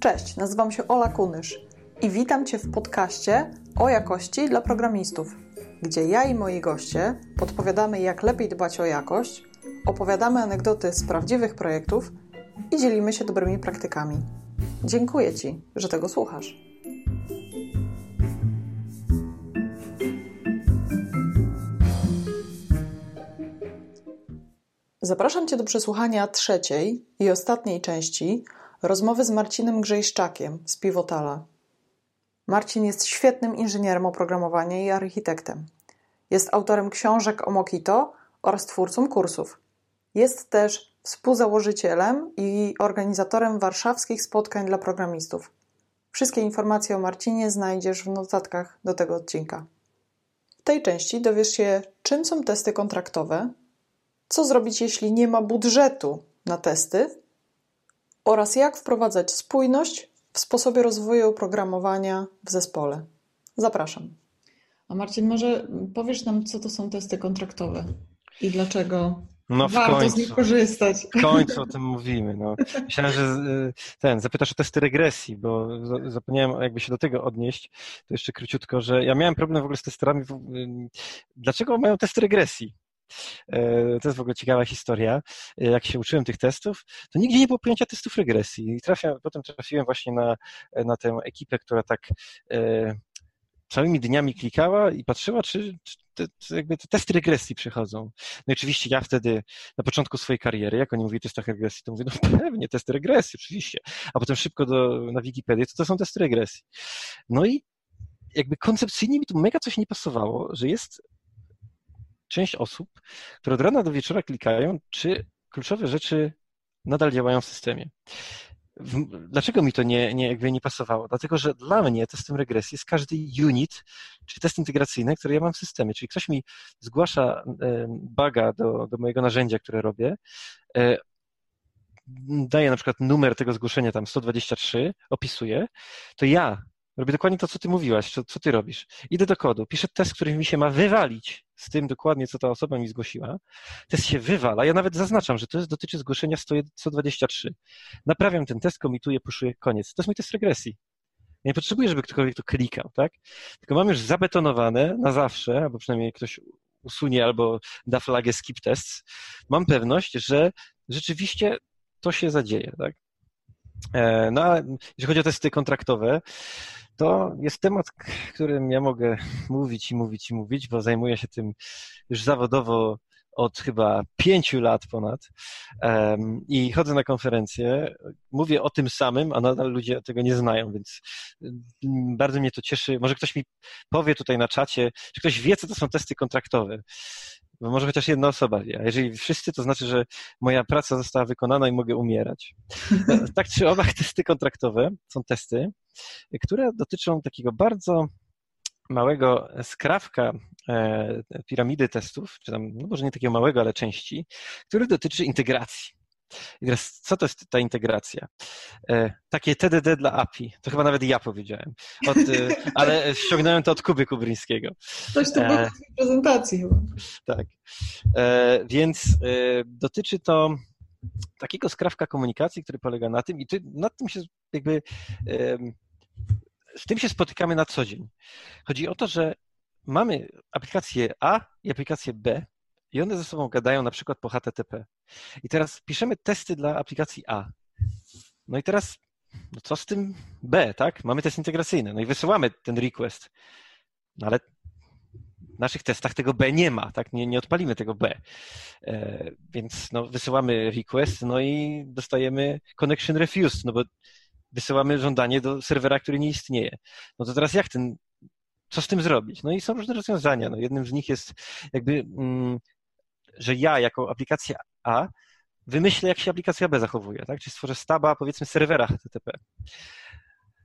Cześć, nazywam się Ola Kunysz i witam Cię w podcaście o jakości dla programistów, gdzie ja i moi goście podpowiadamy, jak lepiej dbać o jakość, opowiadamy anegdoty z prawdziwych projektów i dzielimy się dobrymi praktykami. Dziękuję Ci, że tego słuchasz. Zapraszam Cię do przesłuchania trzeciej i ostatniej części rozmowy z Marcinem Grzejszczakiem z Pivotala. Marcin jest świetnym inżynierem oprogramowania i architektem. Jest autorem książek o Mokito oraz twórcą kursów. Jest też współzałożycielem i organizatorem warszawskich spotkań dla programistów. Wszystkie informacje o Marcinie znajdziesz w notatkach do tego odcinka. W tej części dowiesz się, czym są testy kontraktowe, co zrobić, jeśli nie ma budżetu na testy oraz jak wprowadzać spójność w sposobie rozwoju oprogramowania w zespole. Zapraszam. A Marcin, może powiesz nam, co to są testy kontraktowe i dlaczego no warto końcu, z nich korzystać? W końcu o tym mówimy. No. Myślałem, że y, ten, zapytasz o testy regresji, bo zapomniałem jakby się do tego odnieść. To jeszcze króciutko, że ja miałem problem w ogóle z testerami. Dlaczego mają testy regresji? E, to jest w ogóle ciekawa historia. E, jak się uczyłem tych testów, to nigdzie nie było pojęcia testów regresji. I trafia, potem trafiłem właśnie na, na tę ekipę, która tak e, całymi dniami klikała i patrzyła, czy, czy te, jakby te testy regresji przychodzą. No i oczywiście ja wtedy na początku swojej kariery, jak oni mówili o testach regresji, to mówię, no pewnie, testy regresji, oczywiście. A potem szybko do, na Wikipedię, to to są testy regresji. No i jakby koncepcyjnie mi tu mega coś nie pasowało, że jest część osób, które od rana do wieczora klikają, czy kluczowe rzeczy nadal działają w systemie. Dlaczego mi to nie, nie, jakby nie pasowało? Dlatego, że dla mnie testem regresji jest każdy unit, czy test integracyjny, który ja mam w systemie. Czyli ktoś mi zgłasza buga do, do mojego narzędzia, które robię, e, daje na przykład numer tego zgłoszenia tam 123, opisuję, to ja robię dokładnie to, co ty mówiłaś, co, co ty robisz. Idę do kodu, piszę test, który mi się ma wywalić z tym dokładnie, co ta osoba mi zgłosiła. Test się wywala. Ja nawet zaznaczam, że to jest, dotyczy zgłoszenia 123. Naprawiam ten test, komituję, puszuję, koniec. To jest mój test regresji. Ja nie potrzebuję, żeby ktokolwiek to klikał, tak? Tylko mam już zabetonowane na zawsze, albo przynajmniej ktoś usunie albo da flagę skip tests. Mam pewność, że rzeczywiście to się zadzieje, tak? E, no, a jeżeli chodzi o testy kontraktowe, to jest temat, którym ja mogę mówić i mówić i mówić, bo zajmuję się tym już zawodowo od chyba pięciu lat ponad um, i chodzę na konferencje, mówię o tym samym, a nadal ludzie tego nie znają, więc mm, bardzo mnie to cieszy. Może ktoś mi powie tutaj na czacie, czy ktoś wie, co to są testy kontraktowe. Bo może chociaż jedna osoba wie. A jeżeli wszyscy, to znaczy, że moja praca została wykonana i mogę umierać. tak czy owak, testy kontraktowe są testy, które dotyczą takiego bardzo małego skrawka e, piramidy testów, czy tam, no może nie takiego małego, ale części, który dotyczy integracji. I teraz, co to jest ta integracja? E, takie TDD dla API. To chyba nawet ja powiedziałem. Od, e, ale ściągnąłem to od Kuby Kubryńskiego. Coś to było e, w prezentacji chyba. Tak. Więc dotyczy to takiego skrawka komunikacji, który polega na tym, i ty, nad tym się jakby z tym się spotykamy na co dzień. Chodzi o to, że mamy aplikację A i aplikację B i one ze sobą gadają na przykład po HTTP. I teraz piszemy testy dla aplikacji A. No i teraz, no co z tym B, tak? Mamy test integracyjny, no i wysyłamy ten request. No ale w naszych testach tego B nie ma, tak? Nie, nie odpalimy tego B. E, więc no, wysyłamy request, no i dostajemy connection refused, no bo wysyłamy żądanie do serwera, który nie istnieje. No to teraz jak ten, co z tym zrobić? No i są różne rozwiązania. No jednym z nich jest jakby, mm, że ja jako aplikacja A wymyślę, jak się aplikacja B zachowuje, tak? Czyli stworzę staba, powiedzmy, serwera HTTP.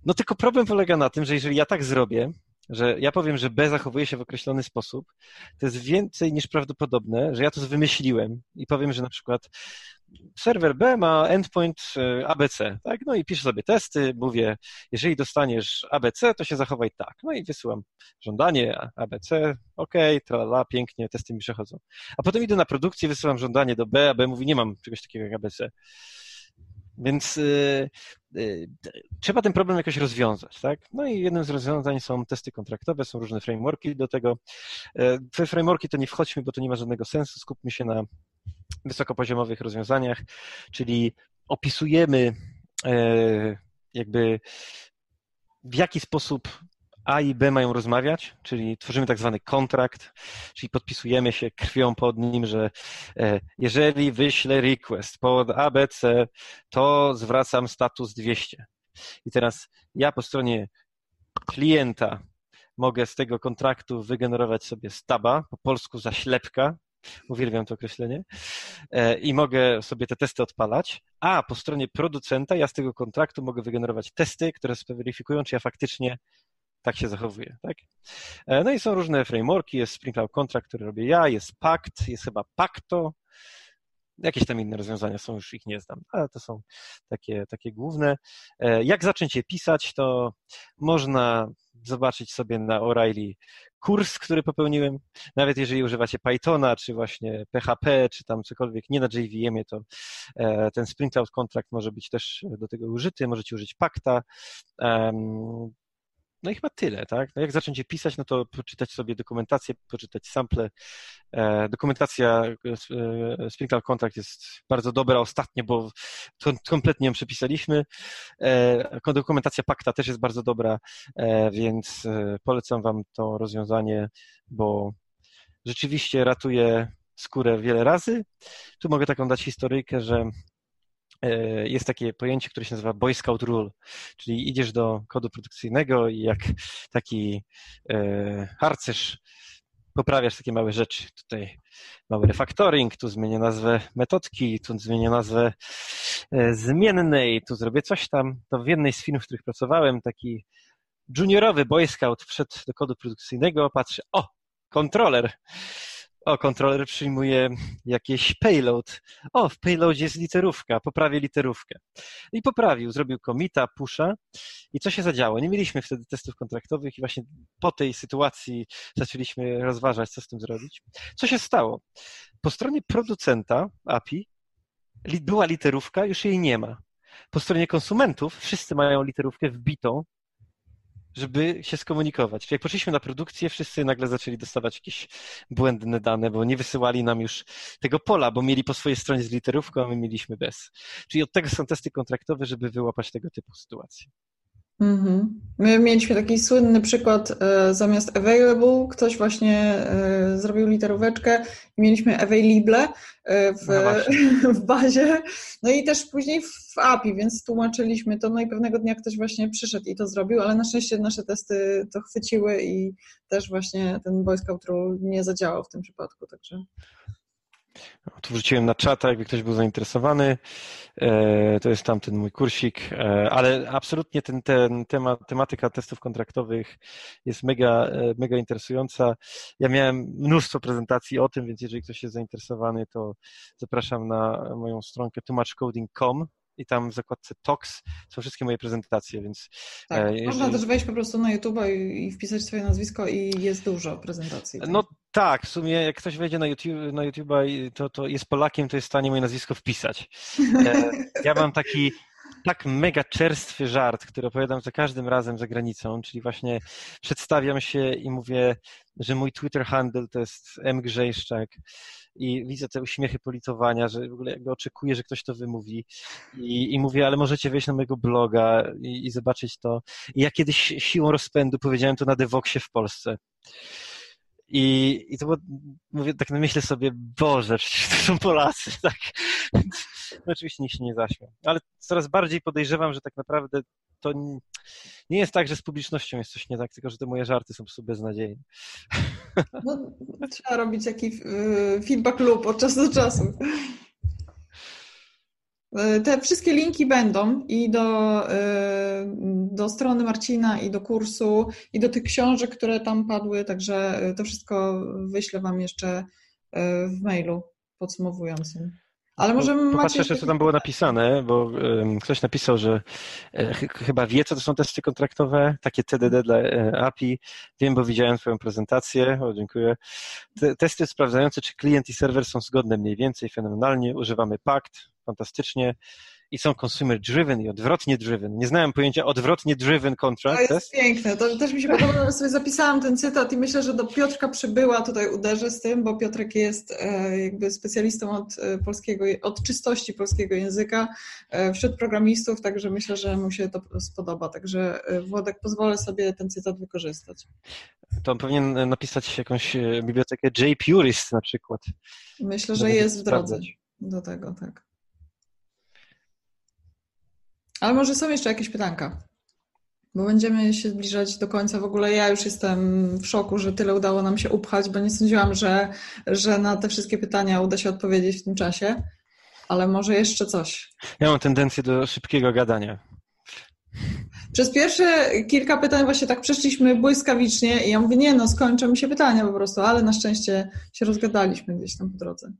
No tylko problem polega na tym, że jeżeli ja tak zrobię, że ja powiem, że B zachowuje się w określony sposób, to jest więcej niż prawdopodobne, że ja to wymyśliłem i powiem, że na przykład serwer B ma endpoint e, ABC, tak? No i piszę sobie testy, mówię, jeżeli dostaniesz ABC, to się zachowaj tak. No i wysyłam żądanie ABC, ok, tralala, pięknie, testy mi przechodzą. A potem idę na produkcję, wysyłam żądanie do B, a B mówi, nie mam czegoś takiego jak ABC. Więc y, y, trzeba ten problem jakoś rozwiązać, tak? No i jednym z rozwiązań są testy kontraktowe, są różne frameworki do tego. Te frameworki to nie wchodźmy, bo to nie ma żadnego sensu. Skupmy się na wysokopoziomowych rozwiązaniach, czyli opisujemy jakby w jaki sposób a i B mają rozmawiać, czyli tworzymy tak zwany kontrakt, czyli podpisujemy się krwią pod nim, że e, jeżeli wyślę request pod ABC, to zwracam status 200. I teraz ja po stronie klienta mogę z tego kontraktu wygenerować sobie staba, po polsku zaślepka, uwielbiam to określenie, e, i mogę sobie te testy odpalać, a po stronie producenta ja z tego kontraktu mogę wygenerować testy, które zweryfikują, czy ja faktycznie tak się zachowuje. Tak? E, no i są różne frameworki, jest Spring Cloud Contract, który robię ja, jest Pact, jest chyba Pacto, jakieś tam inne rozwiązania są, już ich nie znam, ale to są takie, takie główne. E, jak zacząć je pisać, to można zobaczyć sobie na O'Reilly kurs, który popełniłem. Nawet jeżeli używacie Pythona, czy właśnie PHP, czy tam cokolwiek, nie na JVM-ie, to e, ten Spring Cloud Contract może być też do tego użyty. Możecie użyć Pacta. No i chyba tyle, tak? No jak zacząć je pisać, no to poczytać sobie dokumentację, poczytać sample. E, dokumentacja e, Sprinkler Contract jest bardzo dobra ostatnio, bo kompletnie ją przepisaliśmy. E, dokumentacja Pakta też jest bardzo dobra, e, więc e, polecam Wam to rozwiązanie, bo rzeczywiście ratuje skórę wiele razy. Tu mogę taką dać historyjkę, że E, jest takie pojęcie, które się nazywa Boy Scout Rule, czyli idziesz do kodu produkcyjnego i jak taki e, harcerz poprawiasz takie małe rzeczy. Tutaj mały refactoring, tu zmienię nazwę metodki, tu zmienię nazwę e, zmiennej, tu zrobię coś tam. To w jednej z filmów, w których pracowałem, taki juniorowy Boy Scout wszedł do kodu produkcyjnego, patrzy, o, kontroler o, kontroler przyjmuje jakiś payload. O, w payloadzie jest literówka, poprawię literówkę. I poprawił, zrobił komita, pusha. I co się zadziało? Nie mieliśmy wtedy testów kontraktowych i właśnie po tej sytuacji zaczęliśmy rozważać, co z tym zrobić. Co się stało? Po stronie producenta API była literówka, już jej nie ma. Po stronie konsumentów wszyscy mają literówkę wbitą żeby się skomunikować. Jak poszliśmy na produkcję, wszyscy nagle zaczęli dostawać jakieś błędne dane, bo nie wysyłali nam już tego pola, bo mieli po swojej stronie z literówką, a my mieliśmy bez. Czyli od tego są testy kontraktowe, żeby wyłapać tego typu sytuacje. Mm-hmm. My mieliśmy taki słynny przykład, e, zamiast available ktoś właśnie e, zrobił literóweczkę i mieliśmy available e, w, no w bazie, no i też później w API, więc tłumaczyliśmy to, no i pewnego dnia ktoś właśnie przyszedł i to zrobił, ale na szczęście nasze testy to chwyciły i też właśnie ten Boy Scout Rule nie zadziałał w tym przypadku, także... Tu wrzuciłem na czata, jakby ktoś był zainteresowany. E, to jest tamten mój kursik, e, ale absolutnie ten, ten temat, tematyka testów kontraktowych jest mega, e, mega interesująca. Ja miałem mnóstwo prezentacji o tym, więc jeżeli ktoś jest zainteresowany, to zapraszam na moją stronkę tłumaczcoding.com i tam w zakładce Talks są wszystkie moje prezentacje, więc... Tak, jeżeli... można też wejść po prostu na YouTube i wpisać swoje nazwisko i jest dużo prezentacji. Tak? No tak, w sumie jak ktoś wejdzie na, YouTube, na YouTube'a to, to jest Polakiem, to jest w stanie moje nazwisko wpisać. E, ja mam taki tak mega czerstwy żart, który opowiadam za każdym razem za granicą, czyli właśnie przedstawiam się i mówię, że mój Twitter handle to jest M. Grzejszczak i widzę te uśmiechy politowania, że w ogóle jakby oczekuję, że ktoś to wymówi i, i mówię, ale możecie wejść na mojego bloga i, i zobaczyć to. I ja kiedyś siłą rozpędu powiedziałem to na Devoxie w Polsce. I, I to było, mówię, tak myślę sobie, Boże, przecież to są Polacy, tak? No oczywiście nikt się nie zaśmiał. Ale coraz bardziej podejrzewam, że tak naprawdę to nie jest tak, że z publicznością jest coś nie tak, tylko że te moje żarty są po prostu beznadziejne. No, trzeba robić jakiś y, feedback loop od czasu do czasu. Y, te wszystkie linki będą i do, y, do strony Marcina, i do kursu, i do tych książek, które tam padły, także to wszystko wyślę Wam jeszcze w mailu podsumowującym. Ale może Popatrzę jeszcze, co tam było napisane, bo um, ktoś napisał, że e, ch chyba wie, co to są testy kontraktowe, takie TDD dla e, API. Wiem, bo widziałem Twoją prezentację. O, dziękuję. Te, testy sprawdzające, czy klient i serwer są zgodne mniej więcej, fenomenalnie. Używamy PACT, fantastycznie. i są consumer driven i odwrotnie driven. Nie znałem pojęcia odwrotnie driven contract. To jest piękne, to też mi się podoba, sobie zapisałam ten cytat i myślę, że do Piotrka przybyła tutaj uderzę z tym, bo Piotrek jest e, jakby specjalistą od e, polskiego, od czystości polskiego języka e, wśród programistów, także myślę, że mu się to spodoba. Także Włodek, pozwolę sobie ten cytat wykorzystać. To on powinien napisać jakąś bibliotekę JPurist na przykład. Myślę, że jest w drodze do tego, tak. Ale może są jeszcze jakieś pytanka? Bo będziemy się zbliżać do końca. W ogóle ja już jestem w szoku, że tyle udało nam się upchać, bo nie sądziłam, że, że na te wszystkie pytania uda się odpowiedzieć w tym czasie. Ale może jeszcze coś. Ja mam tendencję do szybkiego gadania. Przez pierwsze kilka pytań właśnie tak przeszliśmy błyskawicznie i ja mówię, nie no, skończą mi się pytania po prostu, ale na szczęście się rozgadaliśmy gdzieś tam po drodze.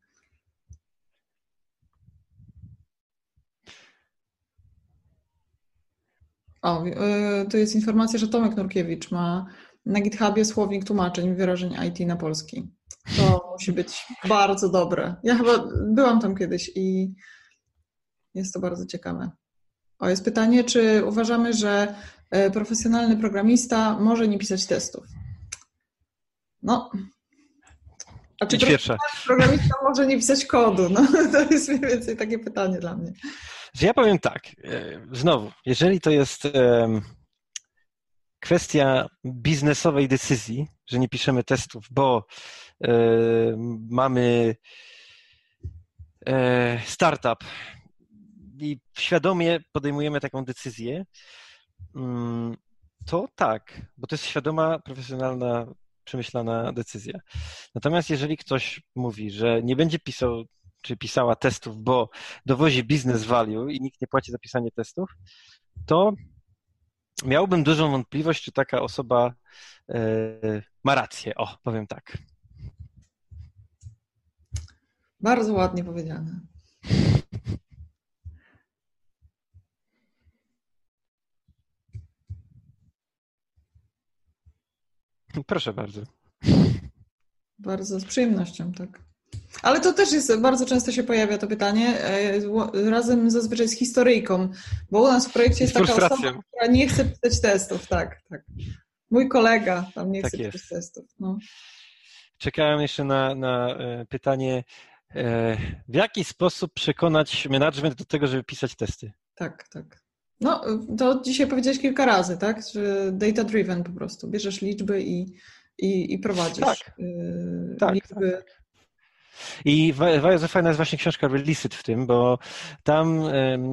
O, yy, tu jest informacja, że Tomek Nurkiewicz ma na GitHubie słownik tłumaczeń wyrażeń IT na polski. To musi być bardzo dobre. Ja chyba byłam tam kiedyś i jest to bardzo ciekawe. O, jest pytanie, czy uważamy, że e, profesjonalny programista może nie pisać testów? No. A czy profesjonalny programista może nie pisać kodu? No, to jest mniej więcej takie pytanie dla mnie. Ja powiem tak, e, znowu, jeżeli to jest kwestia biznesowej decyzji, że nie piszemy testów, bo e, mamy e, startup i świadomie podejmujemy taką decyzję, mm, to tak, bo to jest świadoma, profesjonalna, przemyślana decyzja. Natomiast jeżeli ktoś mówi, że nie będzie pisał czy pisała testów, bo dowozi business value i nikt nie płaci za pisanie testów, to miałbym dużą wątpliwość, czy taka osoba e, ma rację. O, powiem tak. Bardzo ładnie powiedziane. Proszę bardzo. Bardzo z przyjemnością, tak. Ale to też jest, bardzo często się pojawia to pytanie, e, razem zazwyczaj z historyjką, bo u nas w projekcie jest taka osoba, która nie chce pisać testów, tak, tak. Mój kolega tam nie tak chce jest. pisać testów. No. Czekałem jeszcze na, na e, pytanie, e, w jaki sposób przekonać management do tego, żeby pisać testy? Tak, tak. No, to dzisiaj powiedziałeś kilka razy, tak? Że data driven po prostu. Bierzesz liczby i, i, i prowadzisz tak. Tak, liczby. Tak. I bardzo fajna jest właśnie książka Release w tym, bo tam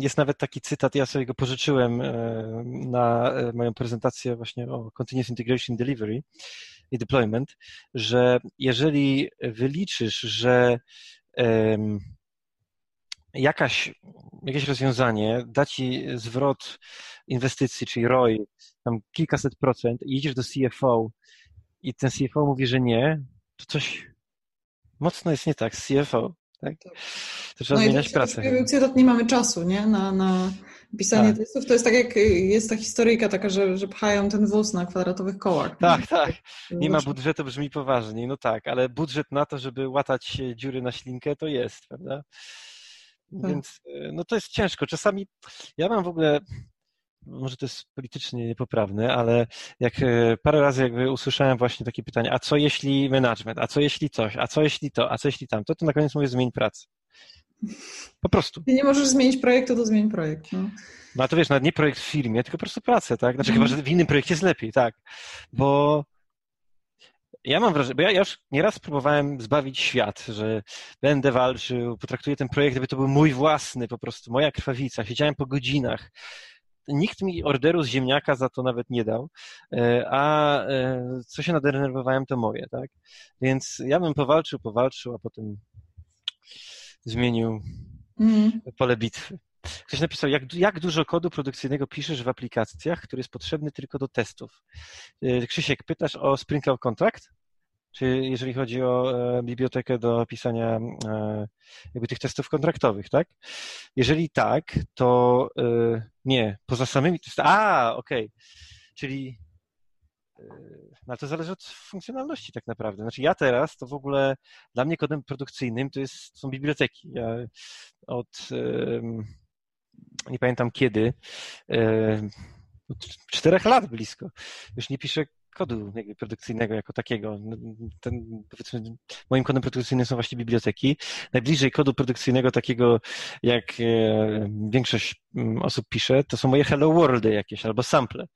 jest nawet taki cytat, ja sobie go pożyczyłem na e, moją prezentację właśnie o Continuous Integration Delivery i Deployment, że jeżeli wyliczysz, że jakaś, jakieś rozwiązanie da ci zwrot inwestycji, czyli ROI, tam kilkaset procent i idziesz do CFO i ten CFO mówi, że nie, to coś mocno jest nie tak z CFO. Tak? tak? To trzeba no zmieniać i pracę. Nie mamy czasu nie? na, na pisanie tak. testów. To jest tak jak jest ta historyjka taka, że, że pchają ten wóz na kwadratowych kołach. Tak, nie? tak. Nie ma budżetu, brzmi poważniej. No tak, ale budżet na to, żeby łatać dziury na ślinkę, to jest, prawda? Tak. Więc e, no to jest ciężko. Czasami ja mam w ogóle może to jest politycznie niepoprawne, ale jak e, parę razy jakby usłyszałem właśnie takie pytanie, a co jeśli management, a co jeśli coś, a co jeśli to, a co jeśli tamto, to na koniec mówię zmień pracę. Po prostu. Ty nie możesz zmienić projektu, to zmień projekt. No. no a to wiesz, nawet nie projekt w firmie, tylko po prostu pracę, tak? Znaczy chyba, że w innym projekcie jest lepiej, tak. Bo ja mam wrażenie, bo ja, już nieraz próbowałem zbawić świat, że będę walczył, potraktuję ten projekt, jakby to był mój własny po prostu, moja krwawica, siedziałem po godzinach, nikt mi orderu z ziemniaka za to nawet nie dał, e, a e, co się nadenerwowałem, to moje, tak? Więc ja bym powalczył, powalczył, a potem zmienił mm. pole bitwy. Ktoś napisał, jak, jak dużo kodu produkcyjnego piszesz w aplikacjach, który jest potrzebny tylko do testów? E, Krzysiek, pytasz o Sprinkle Contract? Czy jeżeli chodzi o e, bibliotekę do pisania e, jakby tych testów kontraktowych, tak? Jeżeli tak, to e, nie, poza samymi testami. A, okej. Okay. Czyli no to zależy od funkcjonalności tak naprawdę. Znaczy ja teraz to w ogóle dla mnie kodem produkcyjnym to jest, są biblioteki. Ja od nie pamiętam kiedy, czterech lat blisko. Już nie piszę kodu jakby produkcyjnego jako takiego. No, ten, powiedzmy, moim kodem produkcyjnym są właśnie biblioteki. Najbliżej kodu produkcyjnego takiego, jak e, większość mm, osób pisze, to są moje hello worldy jakieś albo sample.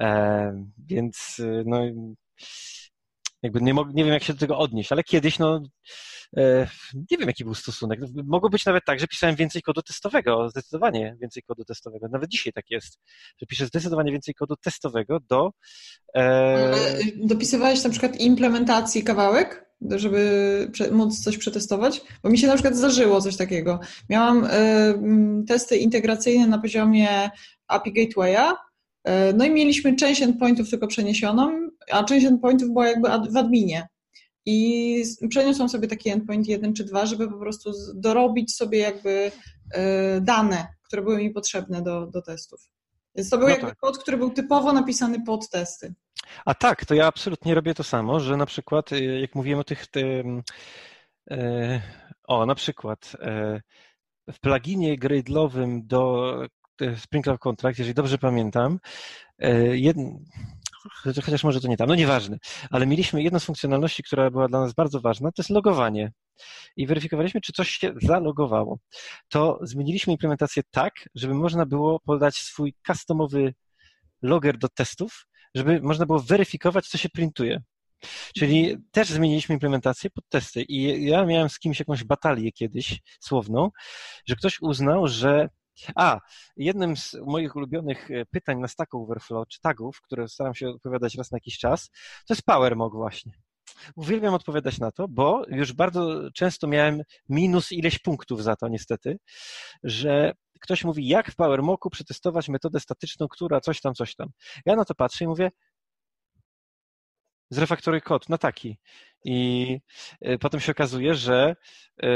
E, więc e, no, jakby nie, nie wiem, jak się do tego odnieść, ale kiedyś, no, e, nie wiem, jaki był stosunek. Mogło być nawet tak, że pisałem więcej kodu testowego, zdecydowanie więcej kodu testowego. Nawet dzisiaj tak jest, że piszę zdecydowanie więcej kodu testowego do. E... Dopisywałeś na przykład implementacji kawałek? żeby móc coś przetestować? Bo mi się na przykład zdarzyło coś takiego. Miałam y, testy integracyjne na poziomie API Gatewaya, E, no i mieliśmy część endpointów tylko przeniesioną, a część endpointów była jakby w adminie. I przeniosłam sobie taki endpoint jeden czy dwa, żeby po prostu dorobić sobie jakby e, dane, które były mi potrzebne do, do testów. Więc to był no jakby tak. kod, który był typowo napisany pod testy. A tak, to ja absolutnie robię to samo, że na przykład, e, jak mówiłem o tych. o, na przykład w pluginie Gradle'owym do Sprinkler Contract, jeżeli dobrze pamiętam, e, jed... chociaż może to nie tam, no nieważne, ale mieliśmy jedną z funkcjonalności, która była dla nas bardzo ważna, to jest logowanie. I weryfikowaliśmy, czy coś się zalogowało. To zmieniliśmy implementację tak, żeby można było podać swój customowy logger do testów, żeby można było weryfikować, co się printuje. Czyli też zmieniliśmy implementację pod testy. I ja miałem z kimś jakąś batalię kiedyś słowną, że ktoś uznał, że a, jednym z moich ulubionych e, pytań na Stack Overflow, czy tagów, które staram się odpowiadać raz na jakiś czas, to jest PowerMog właśnie. Uwielbiam odpowiadać na to, bo już bardzo często miałem minus ileś punktów za to niestety, że ktoś mówi, jak w PowerMoku przetestować metodę statyczną, która coś tam, coś tam. Ja na to patrzę i mówię, zrefaktoruj kod na taki. I e, potem się okazuje, że e,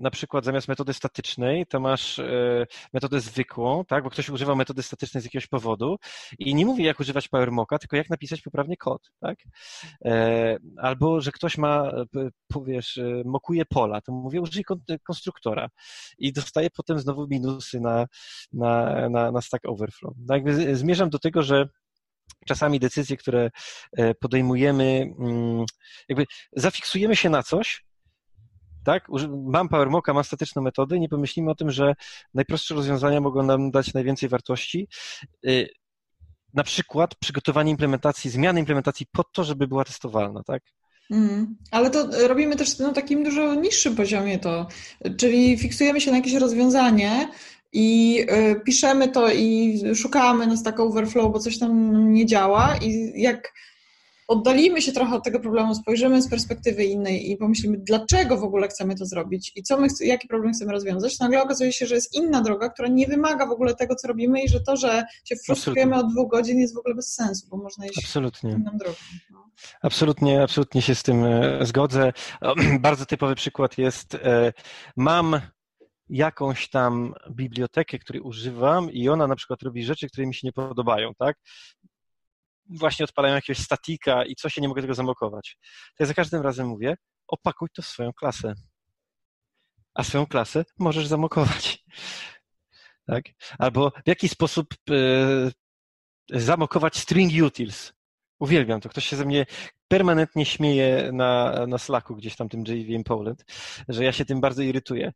na przykład zamiast metody statycznej, to masz e, metodę zwykłą, tak? Bo ktoś używał metody statycznej z jakiegoś powodu i nie mówi, jak używać PowerMoka, tylko jak napisać poprawnie kod, tak? E, albo, że ktoś ma, powiesz, e, mokuje pola, to mówię, użyj konstruktora i dostaje potem znowu minusy na, na, na, na Stack Overflow. No zmierzam do tego, że czasami decyzje, które podejmujemy, mm, jakby zafiksujemy się na coś, tak? Mam PowerMoka, mam statyczną metodę i nie pomyślimy o tym, że najprostsze rozwiązania mogą nam dać najwięcej wartości. Y, na przykład przygotowanie implementacji, zmiany implementacji po to, żeby była testowalna, tak? Mm, ale to robimy też na takim dużo niższym poziomie to, czyli fiksujemy się na jakieś rozwiązanie i y, piszemy to i szukamy na Stack Overflow, bo coś tam nie działa i jak oddalimy się trochę od tego problemu, spojrzymy z perspektywy innej i pomyślimy, dlaczego w ogóle chcemy to zrobić i co my, jaki problem chcemy rozwiązać, to nagle okazuje się, że jest inna droga, która nie wymaga w ogóle tego, co robimy i że to, że się frustrujemy od dwóch godzin jest w ogóle bez sensu, bo można iść absolutnie. inną drogą. No. Absolutnie, absolutnie się z tym e, zgodzę. Bardzo typowy przykład jest, e, mam jakąś tam bibliotekę, której używam i ona na przykład robi rzeczy, które mi się nie podobają, tak? Właśnie odpalają jakiegoś statika i co się nie mogę tego zamokować. To ja za każdym razem mówię, opakuj to w swoją klasę. A swoją klasę możesz zamokować. Tak? Albo w jaki sposób yy, zamokować string utils. Uwielbiam to. Ktoś się ze mnie permanentnie śmieje na, na Slacku, gdzieś tam tym JVM Poland, że ja się tym bardzo irytuję.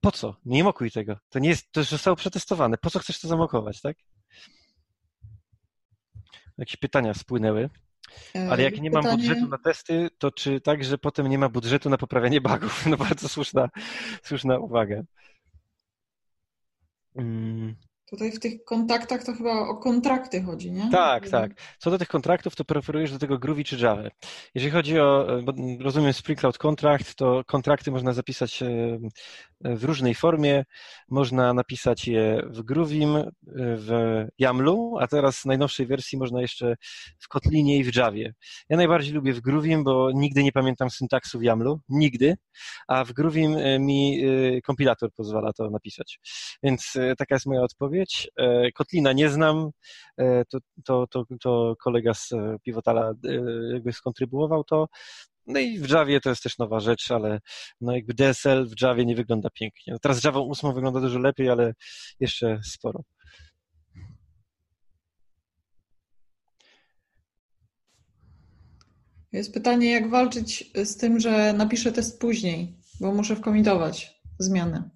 Po co? Nie mokuj tego. To nie jest, to już zostało przetestowane. Po co chcesz to zamokować, tak? Jakieś pytania spłynęły. Ale jak nie mam Pytanie... budżetu na testy, to czy tak, że potem nie ma budżetu na poprawianie bugów? No bardzo słuszna, słuszna uwaga. Tutaj w tych kontaktach to chyba o kontrakty chodzi, nie? Tak, tak. Co do tych kontraktów, to preferujesz do tego Groovy czy Java. Jeżeli chodzi o, rozumiem Spring Cloud Contract, to kontrakty można zapisać e, w różnej formie. Można napisać je w Groovim, w YAMLu, a teraz w najnowszej wersji można jeszcze w Kotlinie i w Javie. Ja najbardziej lubię w Groovim, bo nigdy nie pamiętam syntaksu w YAMLu, nigdy, a w Groovim e, mi e, kompilator pozwala to napisać. Więc taka jest moja odpowiedź odpowiedź. E, Kotlina nie znam, e, to, to, to, to kolega z Pivotala e, jakby skontrybuował to. No i w Javie to jest też nowa rzecz, ale no jakby DSL w Javie nie wygląda pięknie. No teraz Java 8 wygląda dużo lepiej, ale jeszcze sporo. Jest pytanie, jak walczyć z tym, że napiszę test później, bo muszę wkomitować zmiany.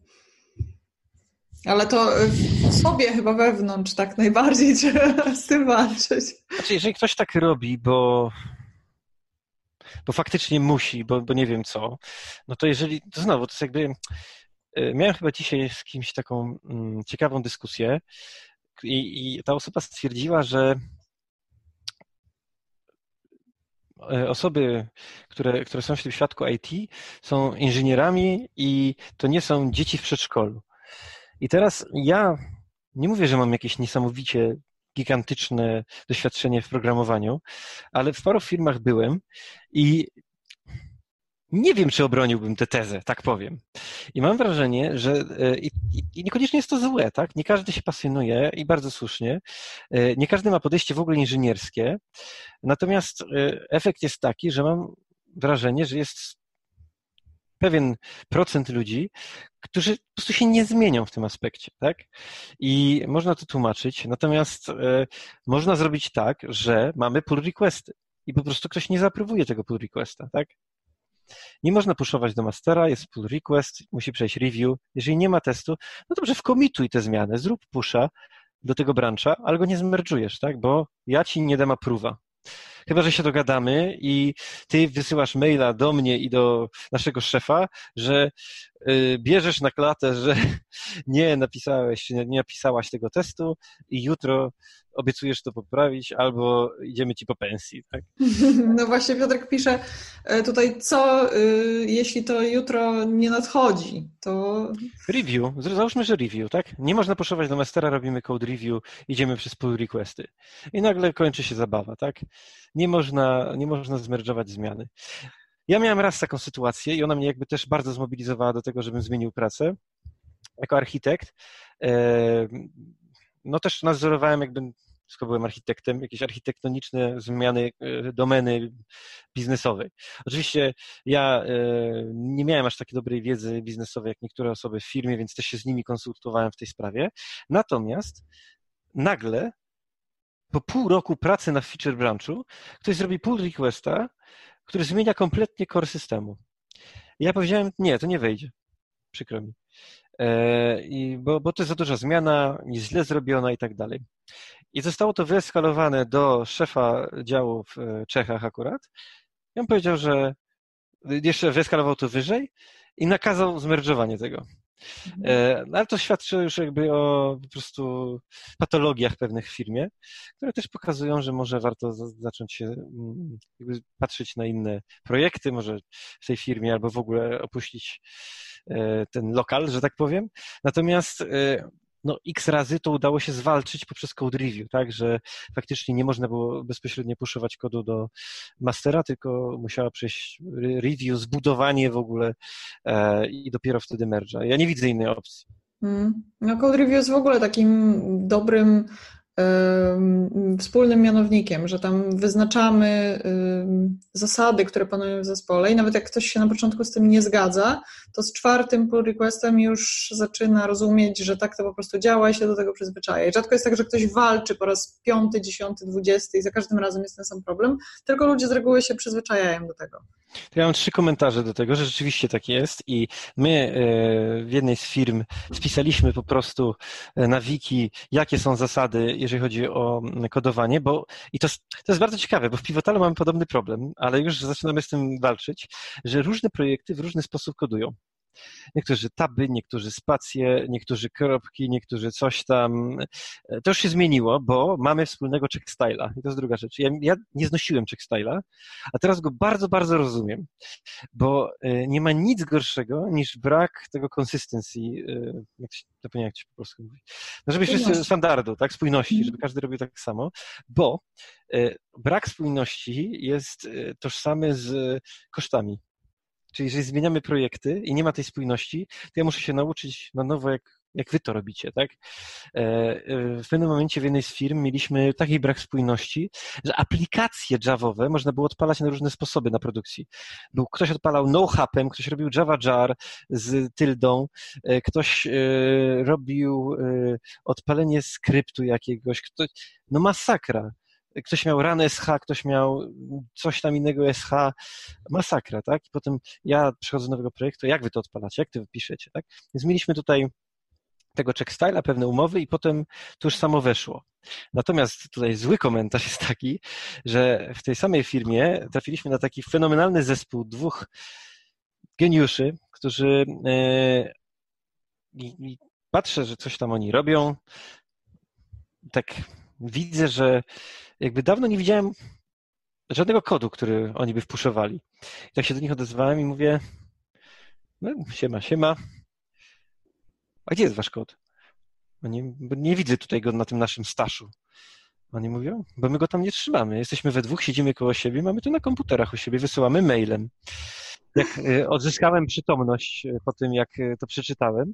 Ale to w sobie chyba wewnątrz tak najbardziej trzeba z tym walczyć. Znaczy, jeżeli ktoś tak robi, bo, bo faktycznie musi, bo, bo nie wiem co, no to jeżeli, to znowu, to jest jakby, e, miałem chyba dzisiaj z kimś taką mm, ciekawą dyskusję i, i ta osoba stwierdziła, że e, osoby, które, które są w tym świadku IT, są inżynierami i to nie są dzieci w przedszkolu. I teraz ja nie mówię, że mam jakieś niesamowicie gigantyczne doświadczenie w programowaniu, ale w paru firmach byłem i nie wiem, czy obroniłbym tę tezę, tak powiem. I mam wrażenie, że e, i, i, niekoniecznie jest to złe, tak? Nie każdy się pasjonuje i bardzo słusznie. E, nie każdy ma podejście w ogóle inżynierskie. Natomiast e, efekt jest taki, że mam wrażenie, że jest pewien procent ludzi, którzy po prostu się nie zmienią w tym aspekcie, tak? I można to tłumaczyć, natomiast e, można zrobić tak, że mamy pull requesty i po prostu ktoś nie zaaprobuje tego pull requesta, tak? Nie można puszować do mastera, jest pull request, musi przejść review. Jeżeli nie ma testu, no dobrze, wkomituj te zmiany, zrób pusha do tego brancha, ale go nie zmerdżujesz, tak? Bo ja ci nie dam approve'a. Chyba, że się dogadamy i ty wysyłasz maila do mnie i do naszego szefa, że y, bierzesz na klatę, że nie napisałeś, nie napisałaś tego testu i jutro obiecujesz to poprawić, albo idziemy ci po pensji. Tak? No właśnie Piotrek pisze e, tutaj, co y, jeśli to jutro nie nadchodzi, to... Review, załóżmy, że review, tak? Nie można poszować do mastera, robimy code review, idziemy przez pull requesty. I nagle kończy się zabawa, tak? Nie można, nie można zmerdżować zmiany. Ja miałem raz taką sytuację i ona mnie jakby też bardzo zmobilizowała do tego, żebym zmienił pracę. Jako architekt, e, no też nadzorowałem jakby skoro byłem architektem, jakieś architektoniczne zmiany e, domeny biznesowej. Oczywiście ja e, nie miałem aż takiej dobrej wiedzy biznesowej jak niektóre osoby w firmie, więc też się z nimi konsultowałem w tej sprawie. Natomiast nagle po pół roku pracy na feature branchu ktoś zrobi pull requesta, który zmienia kompletnie core systemu. I ja powiedziałem, nie, to nie wejdzie. Przykro mi. E, I bo, bo to jest za duża zmiana, źle zrobiona i tak dalej. I zostało to wyeskalowane do szefa działu w e, Czechach akurat. I on powiedział, że jeszcze wyeskalował to wyżej i nakazał zmerdżowanie tego. Mhm. E, no, ale to świadczy już jakby o po prostu patologiach pewnych w firmie, które też pokazują, że może warto zacząć się mm, patrzeć na inne projekty, może w tej firmie albo w ogóle opuścić e, ten lokal, że tak powiem. Natomiast no, x razy to udało się zwalczyć poprzez code review, tak, że faktycznie nie można było bezpośrednio puszować kodu do mastera, tylko musiała przejść review, zbudowanie w ogóle e, i dopiero wtedy merge'a. Ja nie widzę innej opcji. Mm. No, code review jest w ogóle takim dobrym wspólnym mianownikiem, że tam wyznaczamy zasady, które panują w zespole i nawet jak ktoś się na początku z tym nie zgadza, to z czwartym pull requestem już zaczyna rozumieć, że tak to po prostu działa i się do tego przyzwyczaja. I rzadko jest tak, że ktoś walczy po raz piąty, dziesiąty, dwudziesty i za każdym razem jest ten sam problem, tylko ludzie z reguły się przyzwyczajają do tego. Ja mam trzy komentarze do tego, że rzeczywiście tak jest i my e, w jednej z firm spisaliśmy po prostu e, na wiki, jakie są zasady, jeżeli chodzi o kodowanie, bo i to, to jest bardzo ciekawe, bo w Pivotalu mamy podobny problem, ale już zaczynamy z tym walczyć, że różne projekty w różny sposób kodują. Niektórzy taby, niektórzy spacje, niektórzy kropki, niektórzy coś tam. To już się zmieniło, bo mamy wspólnego check styla i to jest druga rzecz. Ja, ja nie znosiłem check styla, a teraz go bardzo, bardzo rozumiem, bo e, nie ma nic gorszego niż brak tego consistency, e, jak się, zapomniałem jak się po polsku mówi, no żeby się standardu, tak, spójności, mhm. żeby każdy robił tak samo, bo e, brak spójności jest tożsamy z kosztami. Czyli jeżeli zmieniamy projekty i nie ma tej spójności, to ja muszę się nauczyć na nowo, jak, jak wy to robicie, tak? E, e, w pewnym momencie w jednej z firm mieliśmy taki brak spójności, że aplikacje Javowe można było odpalać na różne sposoby na produkcji. Był, ktoś odpalał no-hapem, ktoś robił Java jar z tyldą, e, ktoś robił odpalenie skryptu jakiegoś, ktoś, no masakra ktoś miał ran SH, ktoś miał coś tam innego SH, masakra, tak? I potem ja przychodzę do nowego projektu, jak wy to odpalacie, jak to wypiszecie, tak? Więc mieliśmy tutaj tego checkstyle'a, pewne umowy i potem to już samo weszło. Natomiast tutaj zły komentarz jest taki, że w tej samej firmie trafiliśmy na taki fenomenalny zespół dwóch geniuszy, którzy i patrzę, że coś tam oni robią, tak widzę, że jakby dawno nie widziałem żadnego kodu, który oni by wpuszczowali. I tak się do nich odezwałem i mówię, no siema, siema, a gdzie jest wasz kod? Oni, nie widzę tutaj go na tym naszym staszu. Oni mówią, bo my go tam nie trzymamy. Jesteśmy we dwóch, siedzimy koło siebie, mamy to na komputerach u siebie, wysyłamy mailem. Jak e, odzyskałem przytomność e, po tym, jak e, to przeczytałem,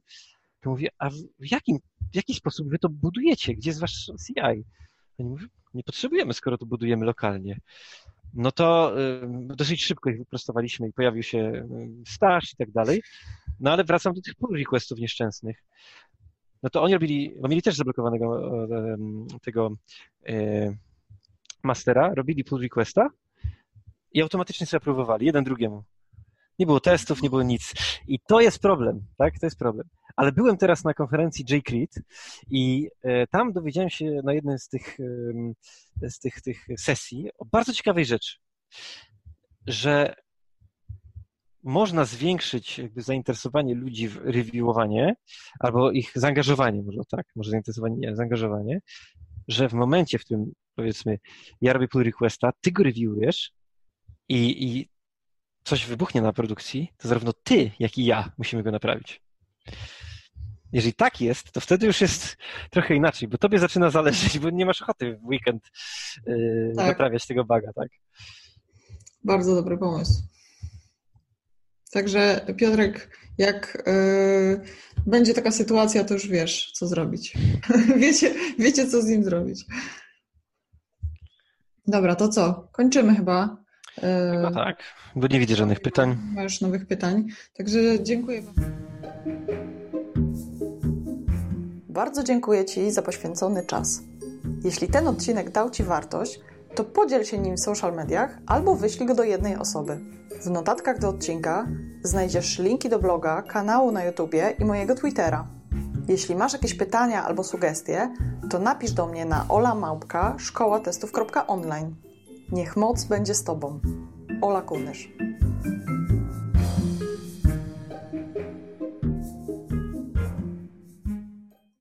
to mówię, a w, jakim, w jaki sposób wy to budujecie? Gdzie jest wasz CI? Oni mówią, nie potrzebujemy, skoro to budujemy lokalnie. No to dosyć szybko ich wyprostowaliśmy i pojawił się staż i tak dalej. No ale wracam do tych pull requestów nieszczęsnych. No to oni robili, bo mieli też zablokowanego tego e, mastera, robili pull requesta i automatycznie sobie aprobowali, jeden drugiemu. Nie było testów, nie było nic. I to jest problem, tak? To jest problem. Ale byłem teraz na konferencji JCREAT i e, tam dowiedziałem się na jednej z tych, z tych, tych sesji o bardzo ciekawej rzeczy, że można zwiększyć jakby zainteresowanie ludzi w reviewowanie albo ich zaangażowanie, może tak, może zainteresowanie, nie, zaangażowanie, że w momencie, w którym powiedzmy ja robię pull requesta, ty go reviewujesz i, i coś wybuchnie na produkcji, to zarówno ty, jak i ja musimy go naprawić. Jeżeli tak jest, to wtedy już jest trochę inaczej, bo tobie zaczyna zależeć, bo nie masz ochoty w weekend yy, tak. naprawiać tego baga, tak? Bardzo dobry pomysł. Także Piotrek, jak yy, będzie taka sytuacja, to już wiesz, co zrobić. wiecie, wiecie, co z nim zrobić. Dobra, to co? Kończymy chyba. Chyba tak, bo nie widzę żadnych pytań. Nie już nowych pytań. Także dziękuję. Bardzo dziękuję Ci za poświęcony czas. Jeśli ten odcinek dał Ci wartość, to podziel się nim w social mediach albo wyślij go do jednej osoby. W notatkach do odcinka znajdziesz linki do bloga, kanału na YouTubie i mojego Twittera. Jeśli masz jakieś pytania albo sugestie, to napisz do mnie na olamałpka szkoła Niech moc będzie z Tobą. Ola Kunysz.